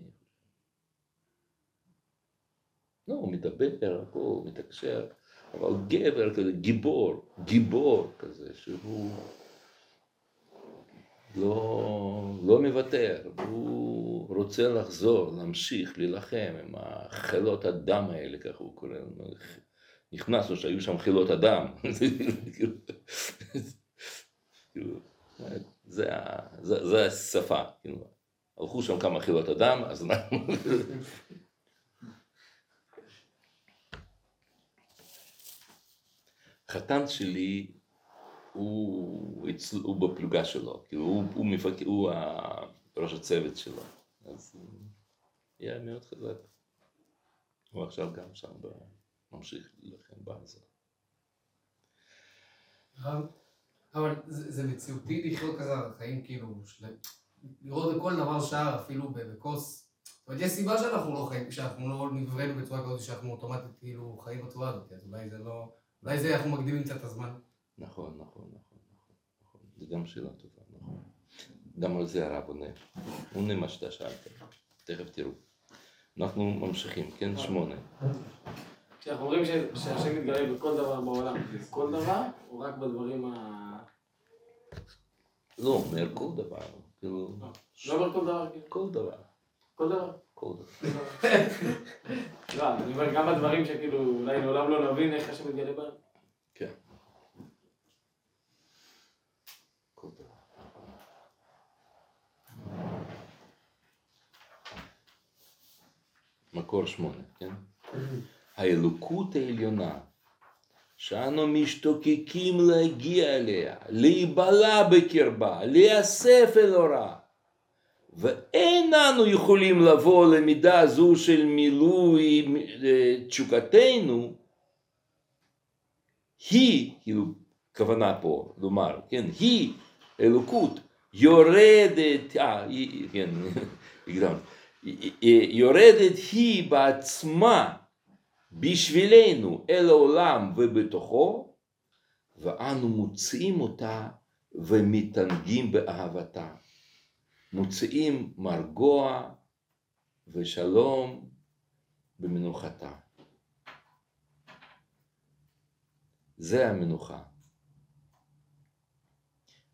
לא, הוא מדבר, הכל, מתקשר, אבל גבר כזה, גיבור, גיבור כזה, שהוא לא, לא מוותר, הוא רוצה לחזור, להמשיך, להילחם עם החילות הדם האלה, ככה הוא קורא לנו. נכנסנו שהיו שם חילות הדם. זה, זה, זה השפה, כאילו, הלכו שם כמה חילות אדם, אז אנחנו... חתן שלי הוא, הוא בפלוגה שלו, כאילו הוא, הוא, מפק, הוא ראש הצוות שלו, אז אה, יהיה מאוד חזק. הוא עכשיו גם שם ב- ממשיך להילחם בעזה. אבל- אבל זה מציאותי לחיות כזה על חיים כאילו, לראות בכל דבר שער, אפילו בכוס. אומרת, יש סיבה שאנחנו לא חיים, שאנחנו לא נבראנו בצורה כזאת, שאנחנו אוטומטית כאילו חיים בצורה הזאת, אז אולי זה לא... אולי זה אנחנו מקדימים קצת את הזמן. נכון, נכון, נכון, נכון, נכון. זו גם שאלה טובה, נכון. גם על זה הרב עונה. הוא עונה מה שאתה שאלת. תכף תראו. אנחנו ממשיכים, כן? שמונה. כשאנחנו אומרים שהשם מתגלה בכל דבר בעולם, כל דבר, או רק בדברים ה... לא אומר כל דבר, כאילו, לא אומר כל דבר, כאילו. כל דבר, כל דבר. כל דבר. לא, אני אומר גם בדברים שכאילו אולי לעולם לא נבין איך השם מתגלה בהם. מקור שמונה, כן? האלוקות העליונה שאנו משתוקקים להגיע אליה, להיבלע בקרבה, להיאסף אל אורה. ואין אנו יכולים לבוא למידה זו של מילוי אה, תשוקתנו, היא, כאילו, כוונה פה לומר, כן, היא, אלוקות, יורדת, אה, היא, כן, הקדמת, יורדת היא בעצמה בשבילנו אל העולם ובתוכו, ואנו מוצאים אותה ומתענגים באהבתה. מוצאים מרגוע ושלום במנוחתה. זה המנוחה.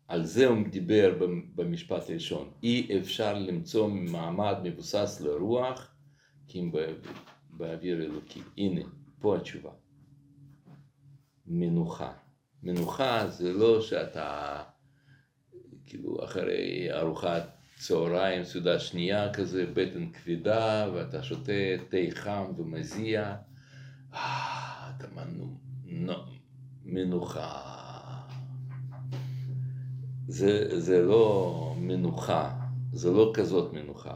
על זה הוא דיבר במשפט הראשון. אי אפשר למצוא מעמד מבוסס לרוח כי אם באוויר אלוקי. הנה, פה התשובה. מנוחה. מנוחה זה לא שאתה כאילו אחרי ארוחת צהריים, סעודה שנייה כזה, בטן כבדה, ואתה שותה תה חם ומזיע, אה, אתה מנו, נו, מנוחה. זה, זה לא מנוחה, זה לא כזאת מנוחה.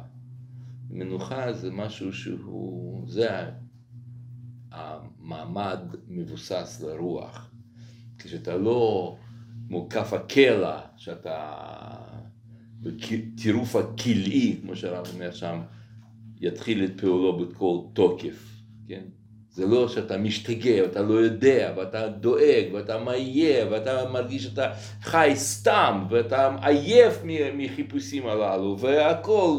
מנוחה זה משהו שהוא, זה המעמד מבוסס לרוח. כשאתה לא כמו כף הקלע, שאתה בטירוף הכלאי, כמו שהרב אומר שם, יתחיל את פעולו בכל תוקף, כן? זה לא שאתה משתגע, ואתה לא יודע, ואתה דואג, ואתה מעייף, ואתה מרגיש שאתה חי סתם, ואתה עייף מחיפושים הללו, והכל,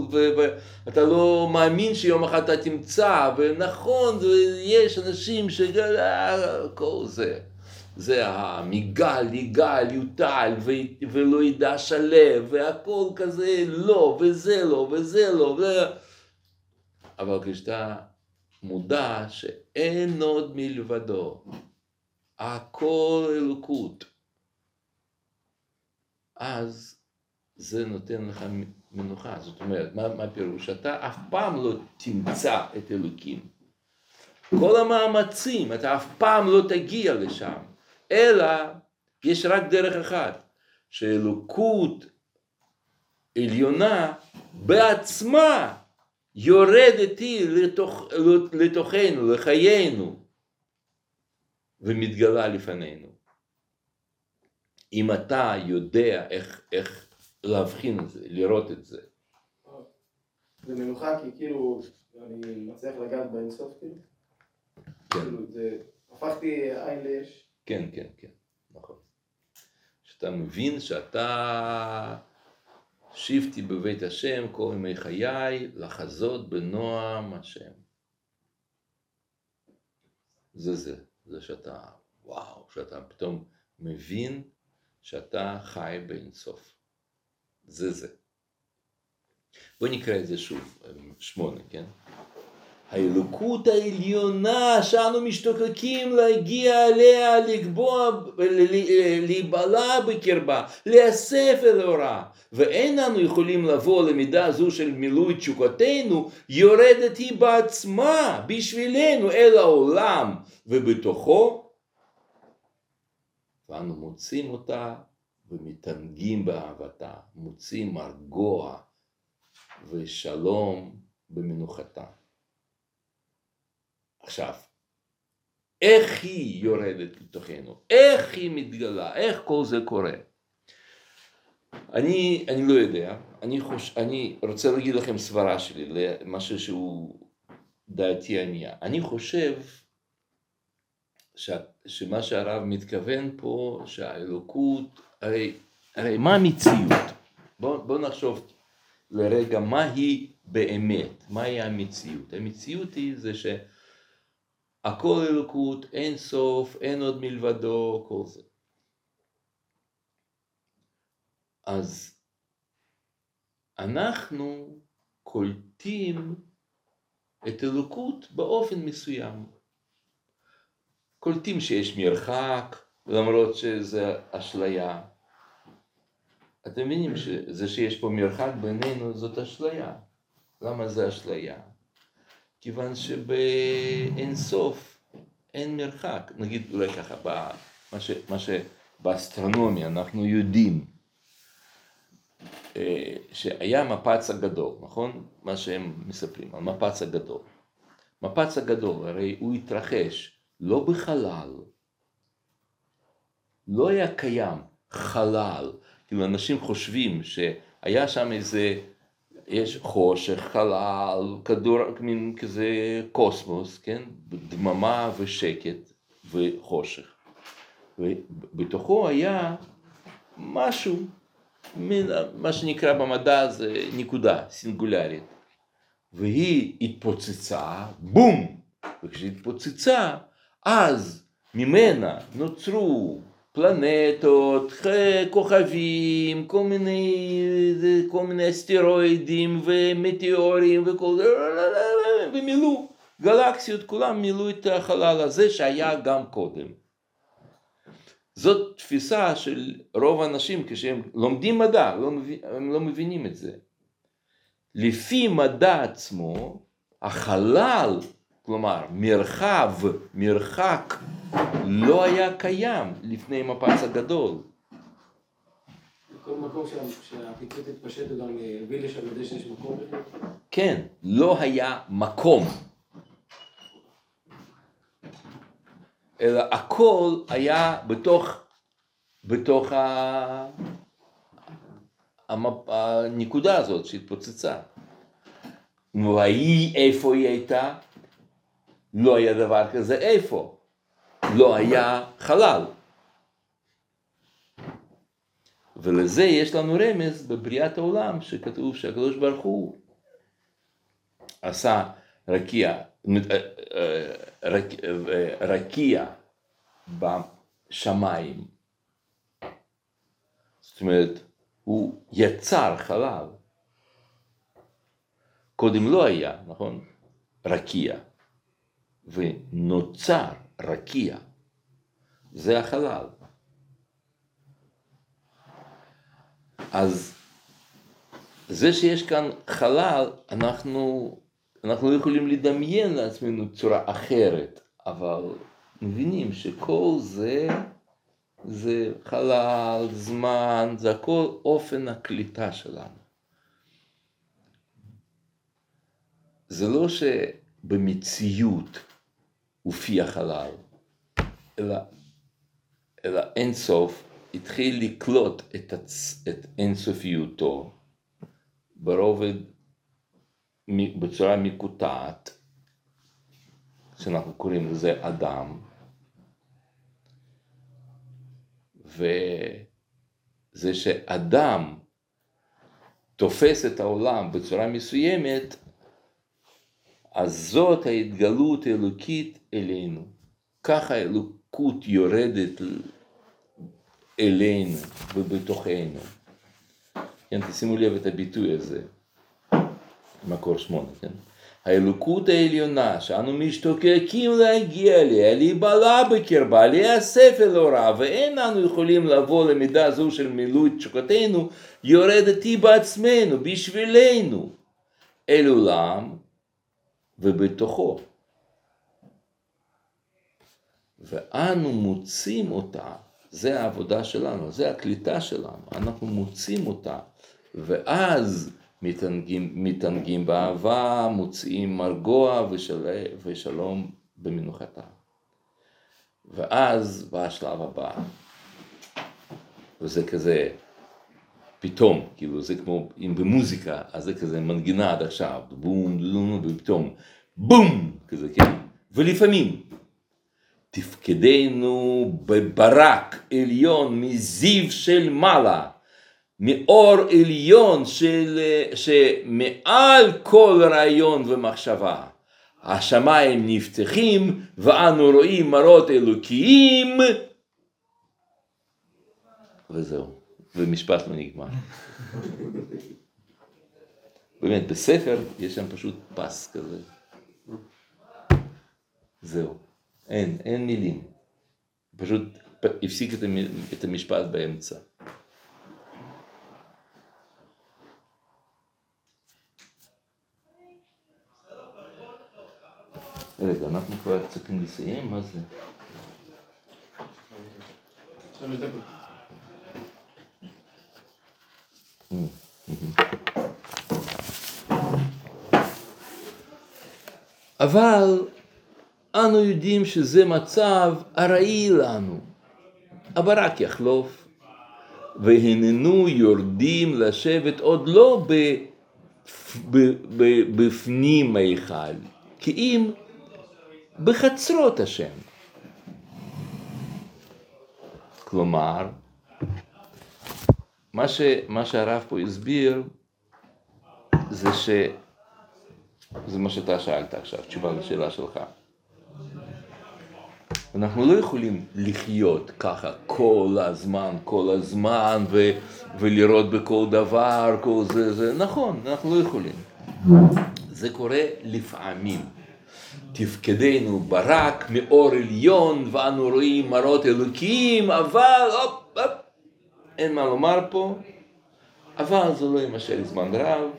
ואתה לא מאמין שיום אחד אתה תמצא, ונכון, יש אנשים ש... כל זה. זה המגל, יגאל, יוטל, ולא ידע שלו, והכל כזה לא, וזה לא, וזה לא, ו... אבל כשאתה מודע שאין עוד מלבדו, הכל אלוקות, אז זה נותן לך מנוחה. זאת אומרת, מה, מה הפירוש? אתה אף פעם לא תמצא את אלוקים. כל המאמצים, אתה אף פעם לא תגיע לשם. אלא יש רק דרך אחת, שאלוקות עליונה בעצמה יורדת היא לתוך, לתוכנו, לחיינו, ומתגלה לפנינו. אם אתה יודע איך, איך להבחין את זה, לראות את זה. זה מנוחה כי כאילו, אני מצליח לגעת באינסוף כאילו. כן. כאילו, זה, הפכתי עין ליש. כן, כן, כן, נכון. שאתה מבין שאתה שבתי בבית השם כל ימי חיי, לחזות בנועם השם. זה זה, זה שאתה, וואו, שאתה פתאום מבין שאתה חי באינסוף. זה זה. בוא נקרא את זה שוב, שמונה, כן? האלוקות העליונה שאנו משתוקקים להגיע אליה, לקבוע, להיבלע בקרבה, להיאסף אל אורה, ואין אנו יכולים לבוא למידה זו של מילוי תשוקתנו, יורדת היא בעצמה בשבילנו אל העולם, ובתוכו, ואנו מוצאים אותה ומתענגים באהבתה, מוצאים מרגוע ושלום במנוחתה. עכשיו, איך היא יורדת לתוכנו, איך היא מתגלה, איך כל זה קורה. אני, אני לא יודע, אני, חוש, אני רוצה להגיד לכם סברה שלי, למשהו שהוא דעתי ענייה. אני חושב ש, שמה שהרב מתכוון פה, שהאלוקות, הרי, הרי מה המציאות? בואו בוא נחשוב לרגע מה היא באמת, מהי המציאות. המציאות היא זה ש... הכל אלוקות, אין סוף, אין עוד מלבדו, כל זה. אז אנחנו קולטים את אלוקות באופן מסוים. קולטים שיש מרחק, למרות שזה אשליה. אתם מבינים שזה שיש פה מרחק בינינו זאת אשליה. למה זה אשליה? כיוון שבאין סוף אין מרחק, נגיד אולי ככה, מה, ש, מה שבאסטרונומיה אנחנו יודעים אה, שהיה מפץ הגדול, נכון? מה שהם מספרים, המפץ הגדול. מפץ הגדול, הרי הוא התרחש לא בחלל, לא היה קיים חלל, כאילו אנשים חושבים שהיה שם איזה יש חושך, חלל, כדור, מין כזה קוסמוס, כן? דממה ושקט וחושך. ובתוכו היה משהו, מין, מה שנקרא במדע זה נקודה סינגולרית. והיא התפוצצה, בום! וכשהתפוצצה, אז ממנה נוצרו פלנטות, כוכבים, כל מיני, כל מיני אסטרואידים ומטאורים וכל זה, ומילאו, גלקסיות כולם מילאו את החלל הזה שהיה גם קודם. זאת תפיסה של רוב האנשים כשהם לומדים מדע, לא הם לא מבינים את זה. לפי מדע עצמו, החלל, כלומר מרחב, מרחק לא היה קיים לפני מפץ הגדול. כל מקום שהפיצוץ התפשט הוא גם הביא לשם את זה שיש מקום? כן, לא היה מקום. אלא הכל היה בתוך, בתוך ה... המפ... הנקודה הזאת שהתפוצצה. והיא איפה היא הייתה? לא היה דבר כזה איפה. לא היה חלל. ולזה יש לנו רמז בבריאת העולם שכתוב שהקדוש ברוך הוא עשה רקיע, רקיע בשמיים. זאת אומרת, הוא יצר חלל. קודם לא היה, נכון? רקיע. ונוצר רקיע, זה החלל. אז זה שיש כאן חלל, אנחנו, אנחנו לא יכולים לדמיין לעצמנו צורה אחרת, אבל מבינים שכל זה, זה חלל, זמן, זה הכל אופן הקליטה שלנו. זה לא שבמציאות הופיע חלל, אלא, אלא אינסוף התחיל לקלוט את, הצ... את אינסופיותו ברובד בצורה מקוטעת, שאנחנו קוראים לזה אדם, וזה שאדם תופס את העולם בצורה מסוימת, אז זאת ההתגלות האלוקית אלינו. ככה האלוקות יורדת אלינו ובתוכנו. כן, תשימו לב את הביטוי הזה, מקור שמונה, כן? האלוקות העליונה שאנו משתוקקים להגיע אליה, להיבלע בקרבה, להיאסף אל הוראה, ואין אנו יכולים לבוא למידה זו של מילוי תשוקתנו, יורדת היא בעצמנו, בשבילנו, אל עולם ובתוכו. ואנו מוצאים אותה, זה העבודה שלנו, זה הקליטה שלנו, אנחנו מוצאים אותה, ואז מתענגים, מתענגים באהבה, מוצאים מרגוע ושל, ושלום במנוחתה. ואז בא השלב הבא, וזה כזה פתאום, כאילו זה כמו, אם במוזיקה, אז זה כזה מנגינה עד עכשיו, בום, בום, ופתאום, בום, כזה, כן? ולפעמים, תפקדנו בברק עליון מזיו של מעלה, מאור עליון של, שמעל כל רעיון ומחשבה. השמיים נפתחים ואנו רואים מראות אלוקיים וזהו, ומשפט לא נגמר. באמת, בספר יש שם פשוט פס כזה. זהו, אין, אין מילים. פשוט הפסיק את המשפט באמצע. רגע, אנחנו כבר צריכים לסיים? מה זה? אבל אנו יודעים שזה מצב ארעי לנו. הברק יחלוף, והננו יורדים לשבת עוד לא בפנים ההיכל, כי אם בחצרות השם. כלומר, מה, ש, מה שהרב פה הסביר זה ש... זה מה שאתה שאלת עכשיו, תשובה לשאלה שלך. אנחנו לא יכולים לחיות ככה כל הזמן, כל הזמן, ו- ולראות בכל דבר, כל זה, זה, נכון, אנחנו לא יכולים. זה קורה לפעמים. תפקדנו ברק מאור עליון ואנו רואים מראות אלוקיים, אבל הופ, אין מה לומר פה, אבל זה לא יימשך זמן רב,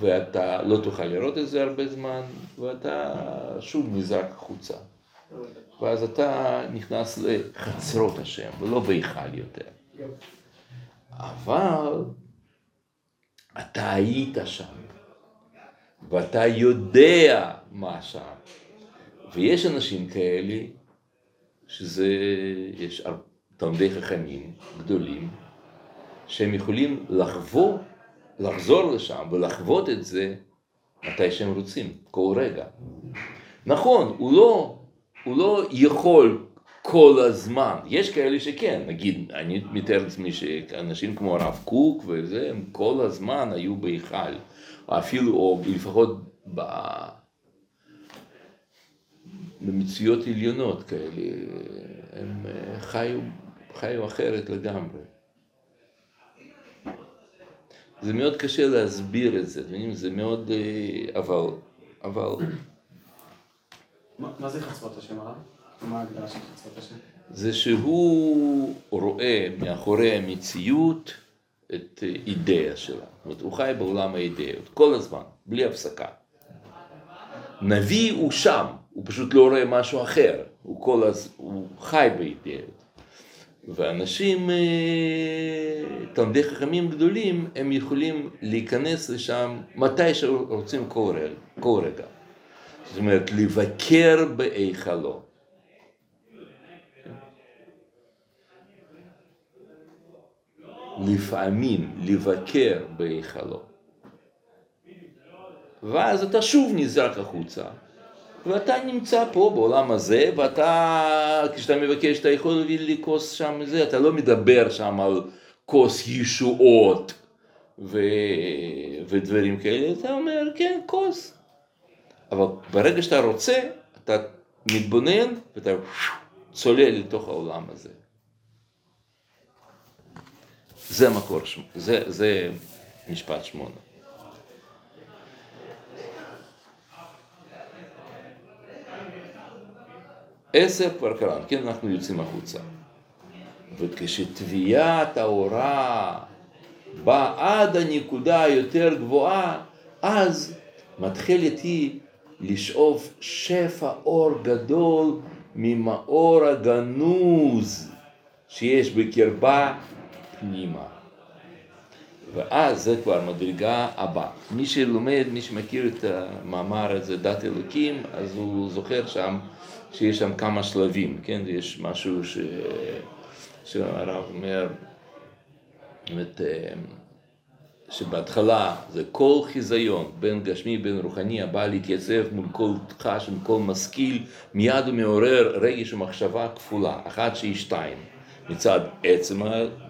ואתה לא תוכל לראות את זה הרבה זמן, ואתה שוב נזרק החוצה. ואז אתה נכנס לחצרות השם, ולא בהיכל יותר. אבל אתה היית שם. ואתה יודע מה שם. ויש אנשים כאלה, שזה, יש תלמידי חכמים גדולים, שהם יכולים לחוות, לחזור לשם ולחוות את זה מתי שהם רוצים, כל רגע. נכון, הוא לא, הוא לא יכול כל הזמן, יש כאלה שכן, נגיד, אני מתאר לעצמי שאנשים כמו הרב קוק וזה, הם כל הזמן היו בהיכל. אפילו, או לפחות ב... במציאות עליונות כאלה, הם חיו, חיו אחרת לגמרי. זה מאוד קשה להסביר את זה, זה מאוד, אה, אבל, אבל... מה זה חצרות השם הרב? מה ההגדרה של חצרות השם? זה שהוא רואה מאחורי המציאות את אידאה שלה. זאת אומרת, הוא חי בעולם האידאות, כל הזמן, בלי הפסקה. נביא הוא שם, הוא פשוט לא רואה משהו אחר, הוא, כל הז... הוא חי באידאות. ואנשים, אה, תלמידי חכמים גדולים, הם יכולים להיכנס לשם מתי שרוצים כל רגע. זאת אומרת, לבקר בהיכלו. לפעמים לבקר בהיכלו. ואז אתה שוב נזרק החוצה, ואתה נמצא פה בעולם הזה, ואתה, כשאתה מבקש, אתה יכול להביא לי כוס שם, זה, אתה לא מדבר שם על כוס ישועות ו... ודברים כאלה, אתה אומר, כן, כוס. אבל ברגע שאתה רוצה, אתה מתבונן ואתה צולל לתוך העולם הזה. זה המקור, זה, זה משפט שמונה. עשר כבר קראנו, כן, אנחנו יוצאים החוצה. וכשטביעת האורה באה עד הנקודה היותר גבוהה, אז מתחילת היא לשאוף שפע אור גדול ממאור הגנוז שיש בקרבה פנימה. ואז זה כבר מדרגה הבאה. מי שלומד, מי שמכיר את המאמר הזה, דת אלוקים, אז הוא זוכר שם שיש שם כמה שלבים, כן? יש משהו ש... שהרב אומר, באמת, שבהתחלה זה כל חיזיון בין גשמי בין רוחני הבא להתייצב מול כל חש וכל משכיל מיד הוא מעורר רגש ומחשבה כפולה, אחת שהיא שתיים מצד עצם,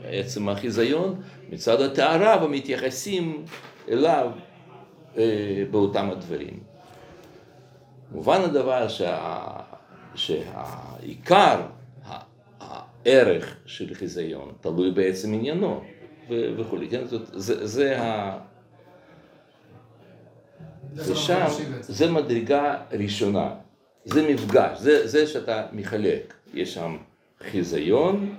עצם החיזיון, מצד הטהרה ומתייחסים אליו אה, באותם הדברים. מובן הדבר שה, שהעיקר, הערך של חיזיון תלוי בעצם עניינו. וכולי, כן? זאת, זה, זה ה... ושם, זה מדרגה ראשונה, זה מפגש, זה, זה שאתה מחלק, יש שם חיזיון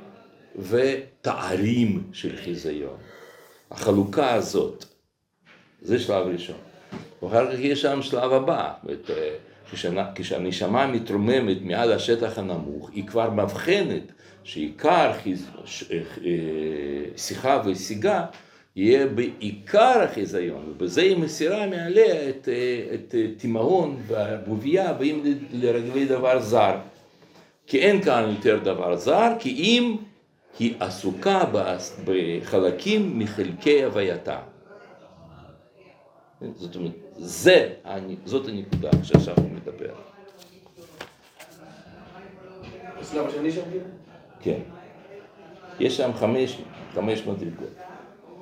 ותארים של חיזיון. החלוקה הזאת, זה שלב ראשון. ואחר כך יש שם שלב הבא, כשהנשמה מתרוממת מעל השטח הנמוך, היא כבר מבחנת שעיקר אה, שיחה ושיגה יהיה בעיקר החיזיון, ובזה היא מסירה מעליה את, אה, את אה, תימהון והערבוביה באים לרגלי דבר זר. כי אין כאן יותר דבר זר, כי אם היא עסוקה בחלקים מחלקי הווייתה. זאת אומרת, זה, זאת הנקודה שעכשיו אני מדבר. השלב השני שם כאילו? כן. יש שם חמש, חמש מדרגות.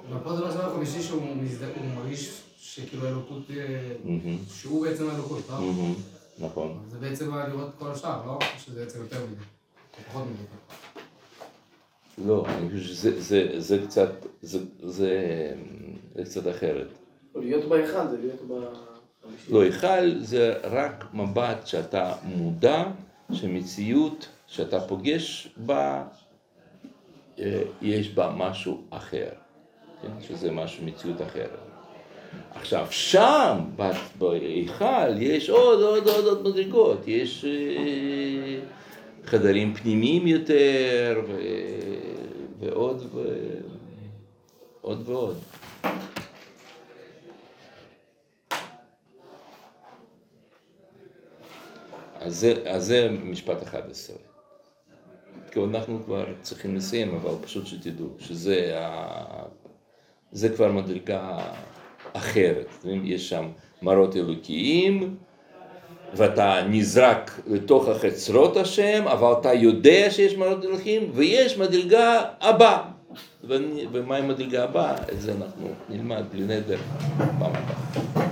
ופה זה בשלב החמישי שהוא מרגיש שכאילו האלוקות, שהוא בעצם האלוקות, לא? נכון. זה בעצם לראות כל השאר, לא? שזה בעצם יותר מזה, פחות מזה. לא, אני חושב שזה קצת, זה קצת אחרת. להיות בהיכל זה להיות ב... לא, היכל זה רק מבט שאתה מודע שמציאות שאתה פוגש בה, אה, יש בה משהו אחר, כן? שזה משהו, מציאות אחרת. עכשיו, שם, בהיכל, יש עוד, עוד, עוד, עוד מדרגות, יש אה, חדרים פנימיים יותר, ו... ועוד ו... עוד ועוד. אז זה, אז זה משפט 11. כי אנחנו כבר צריכים לסיים, אבל פשוט שתדעו שזה ה... זה כבר מדרגה אחרת. יש שם מראות אלוקיים, ואתה נזרק לתוך החצרות השם, אבל אתה יודע שיש מראות אלוקיים, ויש מדרגה הבאה. ומהי מדרגה הבאה? את זה אנחנו נלמד בלי נדר הבאה.